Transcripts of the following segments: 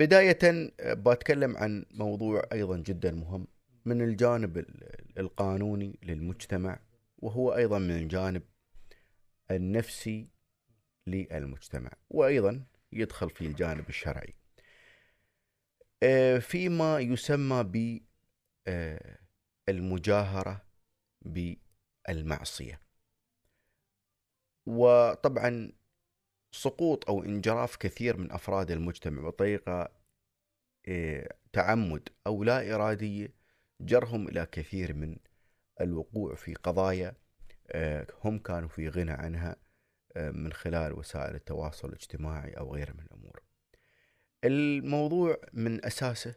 بداية بتكلم عن موضوع أيضا جدا مهم. من الجانب القانوني للمجتمع وهو أيضا من الجانب النفسي للمجتمع وأيضا يدخل في الجانب الشرعي. فيما يسمى بالمجاهرة بالمعصية. وطبعا سقوط أو انجراف كثير من أفراد المجتمع بطريقه آه، تعمد أو لا اراديه جرهم إلى كثير من الوقوع في قضايا آه، هم كانوا في غنى عنها آه، من خلال وسائل التواصل الاجتماعي أو غيرها من الأمور. الموضوع من أساسه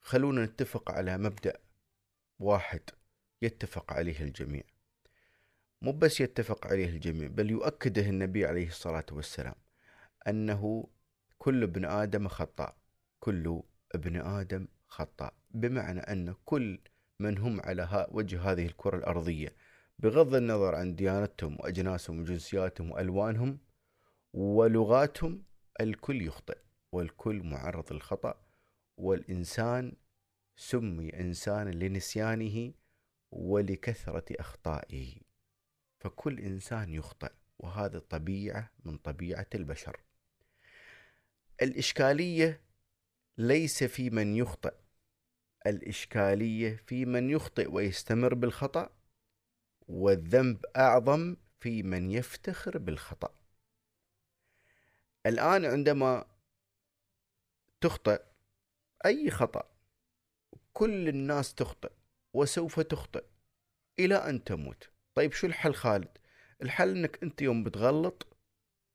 خلونا نتفق على مبدأ واحد يتفق عليه الجميع مو بس يتفق عليه الجميع بل يؤكده النبي عليه الصلاة والسلام أنه كل ابن آدم خطاء كل ابن آدم خطاء بمعنى أن كل من هم على وجه هذه الكرة الأرضية بغض النظر عن ديانتهم وأجناسهم وجنسياتهم وألوانهم ولغاتهم الكل يخطئ والكل معرض للخطأ والإنسان سمي إنسانا لنسيانه ولكثرة أخطائه. فكل إنسان يخطئ وهذا طبيعة من طبيعة البشر. الإشكالية ليس في من يخطئ الإشكالية في من يخطئ ويستمر بالخطأ والذنب أعظم في من يفتخر بالخطأ. الآن عندما تخطئ أي خطأ كل الناس تخطئ وسوف تخطئ إلى أن تموت. طيب شو الحل خالد؟ الحل إنك أنت يوم بتغلط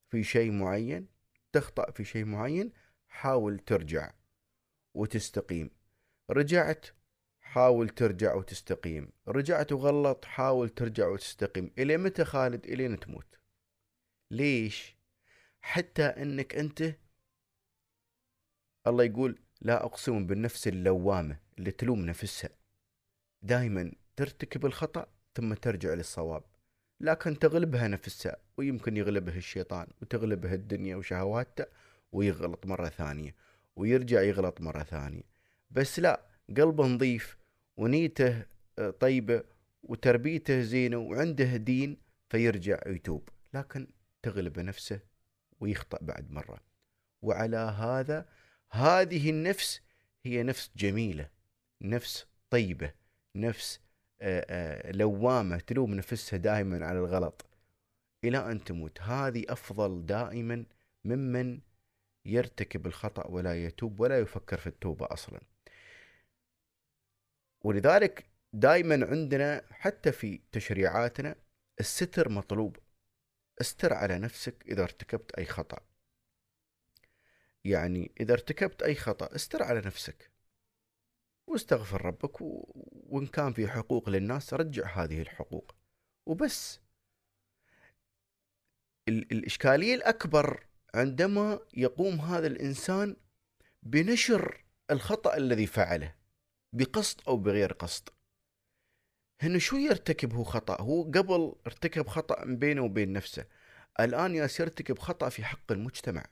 في شيء معين تخطأ في شيء معين حاول ترجع وتستقيم. رجعت حاول ترجع وتستقيم. رجعت وغلط حاول ترجع وتستقيم. إلى متى خالد؟ إلين تموت. ليش؟ حتى أنك أنت الله يقول لا أقسم بالنفس اللوامة اللي تلوم نفسها. دائما ترتكب الخطأ ثم ترجع للصواب. لكن تغلبها نفسها ويمكن يغلبها الشيطان وتغلبها الدنيا وشهواتها ويغلط مرة ثانية ويرجع يغلط مرة ثانية. بس لا قلبه نظيف ونيته آه، طيبة وتربيته زينة وعنده دين فيرجع يتوب. لكن تغلب نفسه ويخطأ بعد مرة. وعلى هذا هذه النفس هي نفس جميلة نفس طيبة نفس آه، آه، لوامة تلوم نفسها دائما على الغلط. إلى أن تموت. هذه أفضل دائما ممن يرتكب الخطأ ولا يتوب ولا يفكر في التوبة أصلا. ولذلك دائما عندنا حتى في تشريعاتنا الستر مطلوب. استر على نفسك إذا ارتكبت أي خطأ. يعني إذا ارتكبت أي خطأ استر على نفسك. واستغفر ربك. وإن كان في حقوق للناس رجع هذه الحقوق. وبس. ال... الإشكالية الأكبر عندما يقوم هذا الإنسان بنشر الخطأ الذي فعله بقصد أو بغير قصد. هنا شو يرتكب هو خطأ؟ هو قبل ارتكب خطأ بينه وبين نفسه. الآن يرتكب خطأ في حق المجتمع.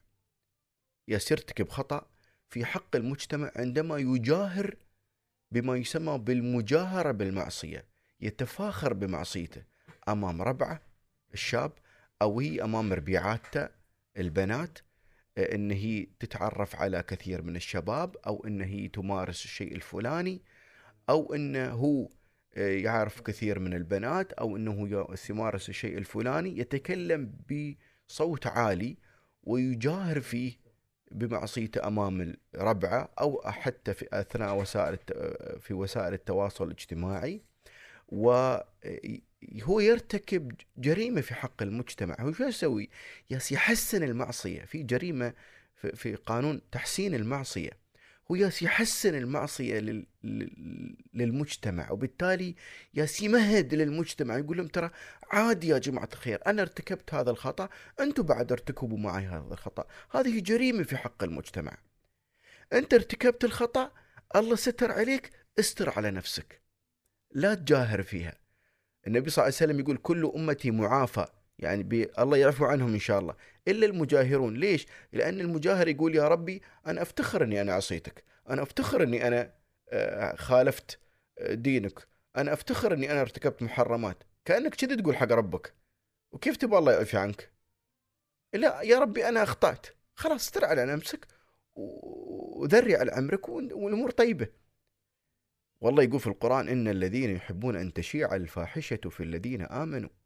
يرتكب خطأ في حق المجتمع عندما يجاهر بما يسمى بالمجاهرة بالمعصية يتفاخر بمعصيته أمام ربعه الشاب أو هي أمام ربيعاته البنات آه، إن هي تتعرف على كثير من الشباب أو إن هي تمارس الشيء الفلاني أو إنه هو آه، يعرف كثير من البنات أو إنه يمارس الشيء الفلاني يتكلم بصوت عالي ويجاهر فيه بمعصيته أمام الربعة أو حتى في أثناء وسائل في وسائل التواصل الاجتماعي وهو يرتكب جريمة في حق المجتمع. هو شو يسوي؟ يحسن المعصية. في جريمة في قانون تحسين المعصية. هو ياس يحسن المعصية للمجتمع وبالتالي ياس يمهد للمجتمع يقول لهم ترى عادي يا جماعة الخير أنا ارتكبت هذا الخطأ أنتم بعد ارتكبوا معي هذا الخطأ هذه جريمة في حق المجتمع. أنت ارتكبت الخطأ الله ستر عليك استر على نفسك. لا تجاهر فيها. النبي صلى الله عليه وسلم يقول كل أمتي معافى. يعني بي الله يعفو عنهم إن شاء الله. إلا المجاهرون. ليش؟ لأن المجاهر يقول يا ربي أنا أفتخر أني أنا عصيتك. أنا أفتخر أني أنا آه، خالفت آه، دينك. أنا أفتخر أني أنا ارتكبت محرمات. كأنك كذي تقول حق ربك. وكيف تبغى الله يعفي عنك؟ لا يا ربي أنا أخطأت. خلاص استر على نفسك وذري على عمرك والأمور طيبة. والله يقول في القرآن إن الذين يحبون أن تشيع الفاحشة في الذين آمنوا. آه،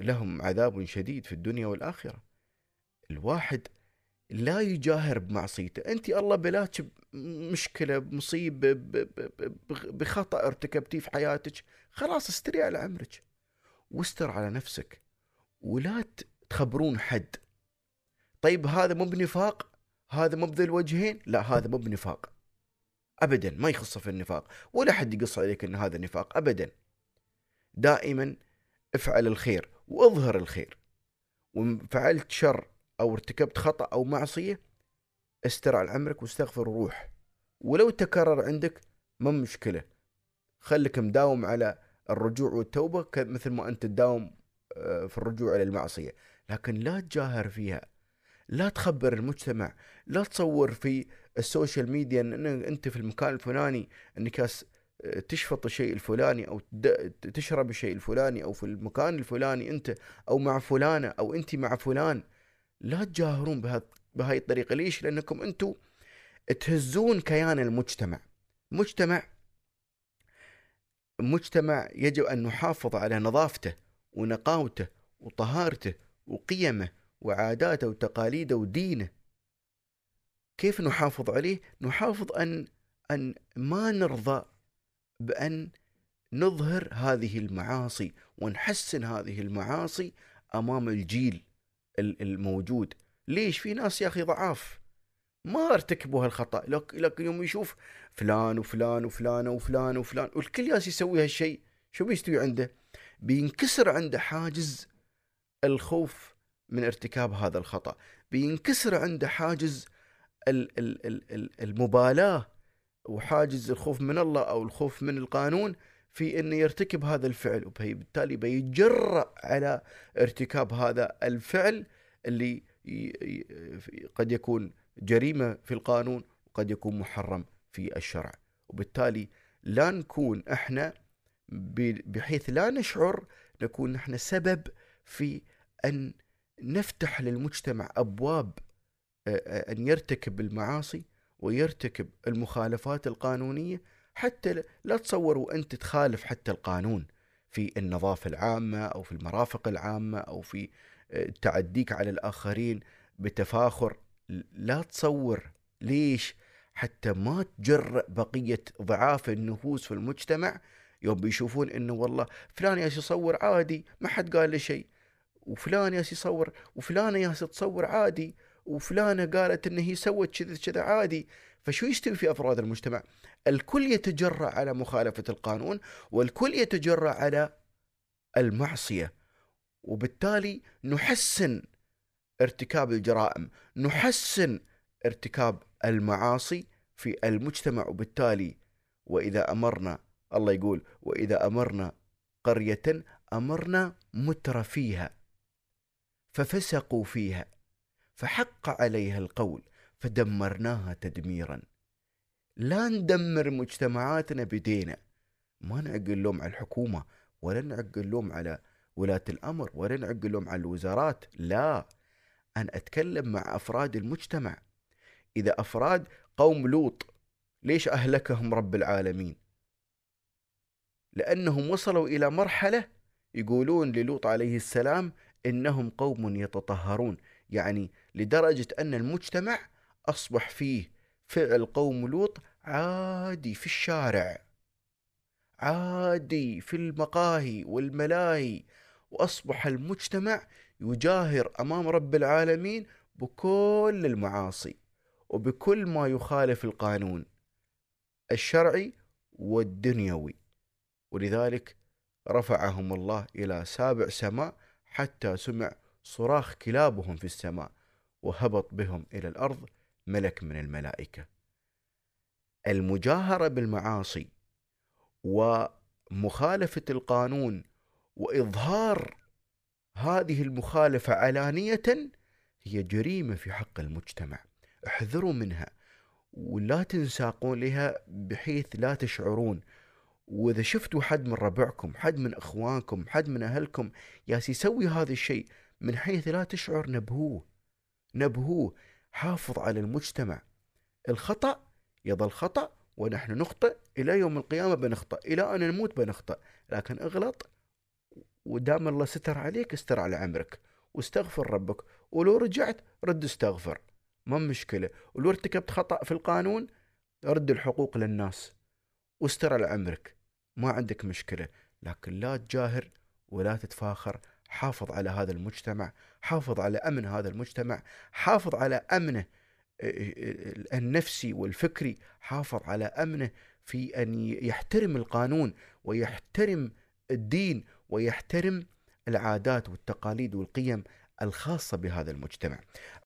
لهم عذاب شديد في الدنيا والآخرة. الواحد لا يجاهر بمعصيته. أنت الله بلاك مشكلة بمصيبة بخطأ ارتكبتيه في حياتك خلاص استري على عمرك واستر على نفسك. ولا تخبرون حد. طيب هذا مو بنفاق؟ هذا مو بذي الوجهين؟ لا هذا مو بنفاق. ابدا ما يخصه في النفاق. ولا حد يقص عليك إن هذا نفاق ابدا. دائما افعل الخير واظهر الخير. وإن فعلت شر أو ارتكبت خطأ أو معصية استر على عمرك واستغفر وروح ولو تكرر عندك ما مشكلة. خليك مداوم على الرجوع والتوبة مثل ما أنت تداوم آه، في الرجوع إلى المعصية. لكن لا تجاهر فيها. لا تخبر المجتمع. لا تصور في ال social media إن أنت في المكان الفلاني إنك تشفط الشيء الفلاني أو تشرب الشيء الفلاني أو في المكان الفلاني أنت أو مع فلانة أو أنت مع فلان. لا تجاهرون بهاي الطريقة. ليش؟ لأنكم أنتم تهزون كيان المجتمع. مجتمع مجتمع يجب أن نحافظ على نظافته ونقاوته وطهارته وقيمه وعاداته وتقاليده ودينه. كيف نحافظ عليه؟ نحافظ أن أن ما نرضى بأن نظهر هذه المعاصي ونحسن هذه المعاصي أمام الجيل الموجود. ليش؟ في ناس يا أخي ضعاف. ما ارتكبوا هالخطأ. لكن يوم يشوف فلان وفلان وفلان وفلان وفلان والكل ياس يسوي هالشيء. شو بيستوي عنده؟ بينكسر عنده حاجز الخوف من ارتكاب هذا الخطأ. بينكسر عنده حاجز المبالاة وحاجز الخوف من الله أو الخوف من القانون في أنه يرتكب هذا الفعل. وبالتالي بيجرأ على ارتكاب هذا الفعل اللي قد يكون جريمة في القانون وقد يكون محرم في الشرع. وبالتالي لا نكون إحنا بحيث لا نشعر نكون نحن سبب في أن نفتح للمجتمع أبواب أن يرتكب المعاصي ويرتكب المخالفات القانونية حتى لا تصوروا أنت تخالف حتى القانون في النظافة العامة أو في المرافق العامة أو في تعديك على الآخرين بتفاخر. لا تصور ليش حتى ما تجرأ بقية ضعاف النفوس في المجتمع يوم بيشوفون إنه والله فلان ياس يصور عادي ما حد قال له شيء. وفلان ياس يصور وفلانة ياس تصور عادي. وفلانة قالت إن هي سوت كذا كذا عادي. فشو يستوي في أفراد المجتمع؟ الكل يتجرأ على مخالفة القانون والكل يتجرأ على المعصية. وبالتالي نحسن ارتكاب الجرائم، نحسن ارتكاب المعاصي في المجتمع. وبالتالي وإذا أمرنا الله يقول وإذا أمرنا قرية أمرنا متر فيها. ففسقوا فيها. فحق عليها القول فدمرناها تدميرا. لا ندمر مجتمعاتنا بدينا ما نعق اللوم على الحكومة ولا نعق اللوم على ولاة الأمر ولا نعق اللوم على الوزارات. لا. أنا أتكلم مع أفراد المجتمع. إذا أفراد قوم لوط ليش أهلكهم رب العالمين؟ لأنهم وصلوا إلى مرحلة يقولون للوط عليه السلام إنهم قوم يتطهرون. يعني لدرجة أن المجتمع أصبح فيه فعل قوم لوط عادي في الشارع عادي في المقاهي والملاهي وأصبح المجتمع يجاهر أمام رب العالمين بكل المعاصي وبكل ما يخالف القانون الشرعي والدنيوي. ولذلك رفعهم الله إلى سابع سماء حتى سمع صراخ كلابهم في السماء وهبط بهم إلى الأرض ملك من الملائكة. المجاهرة بالمعاصي ومخالفة القانون وإظهار هذه المخالفة علانية هي جريمة في حق المجتمع. احذروا منها ولا تنساقون لها بحيث لا تشعرون. وإذا شفتوا حد من ربعكم حد من إخوانكم حد من أهلكم ياس يسوي هذا الشيء. من حيث لا تشعر نبهوه. نبهوه حافظ على المجتمع. الخطأ يظل خطأ ونحن نخطئ. إلى يوم القيامة بنخطأ إلى أن نموت بنخطأ لكن اغلط ودام الله ستر عليك استر على عمرك. واستغفر ربك. ولو رجعت رد استغفر. ما مشكلة. ولو ارتكبت خطأ في القانون رد الحقوق للناس. واستر على عمرك. ما عندك مشكلة. لكن لا تجاهر ولا تتفاخر. حافظ على هذا المجتمع حافظ على أمن هذا المجتمع حافظ على أمنه النفسي والفكري حافظ على أمنه في أن يحترم القانون ويحترم الدين ويحترم العادات والتقاليد والقيم الخاصة بهذا المجتمع.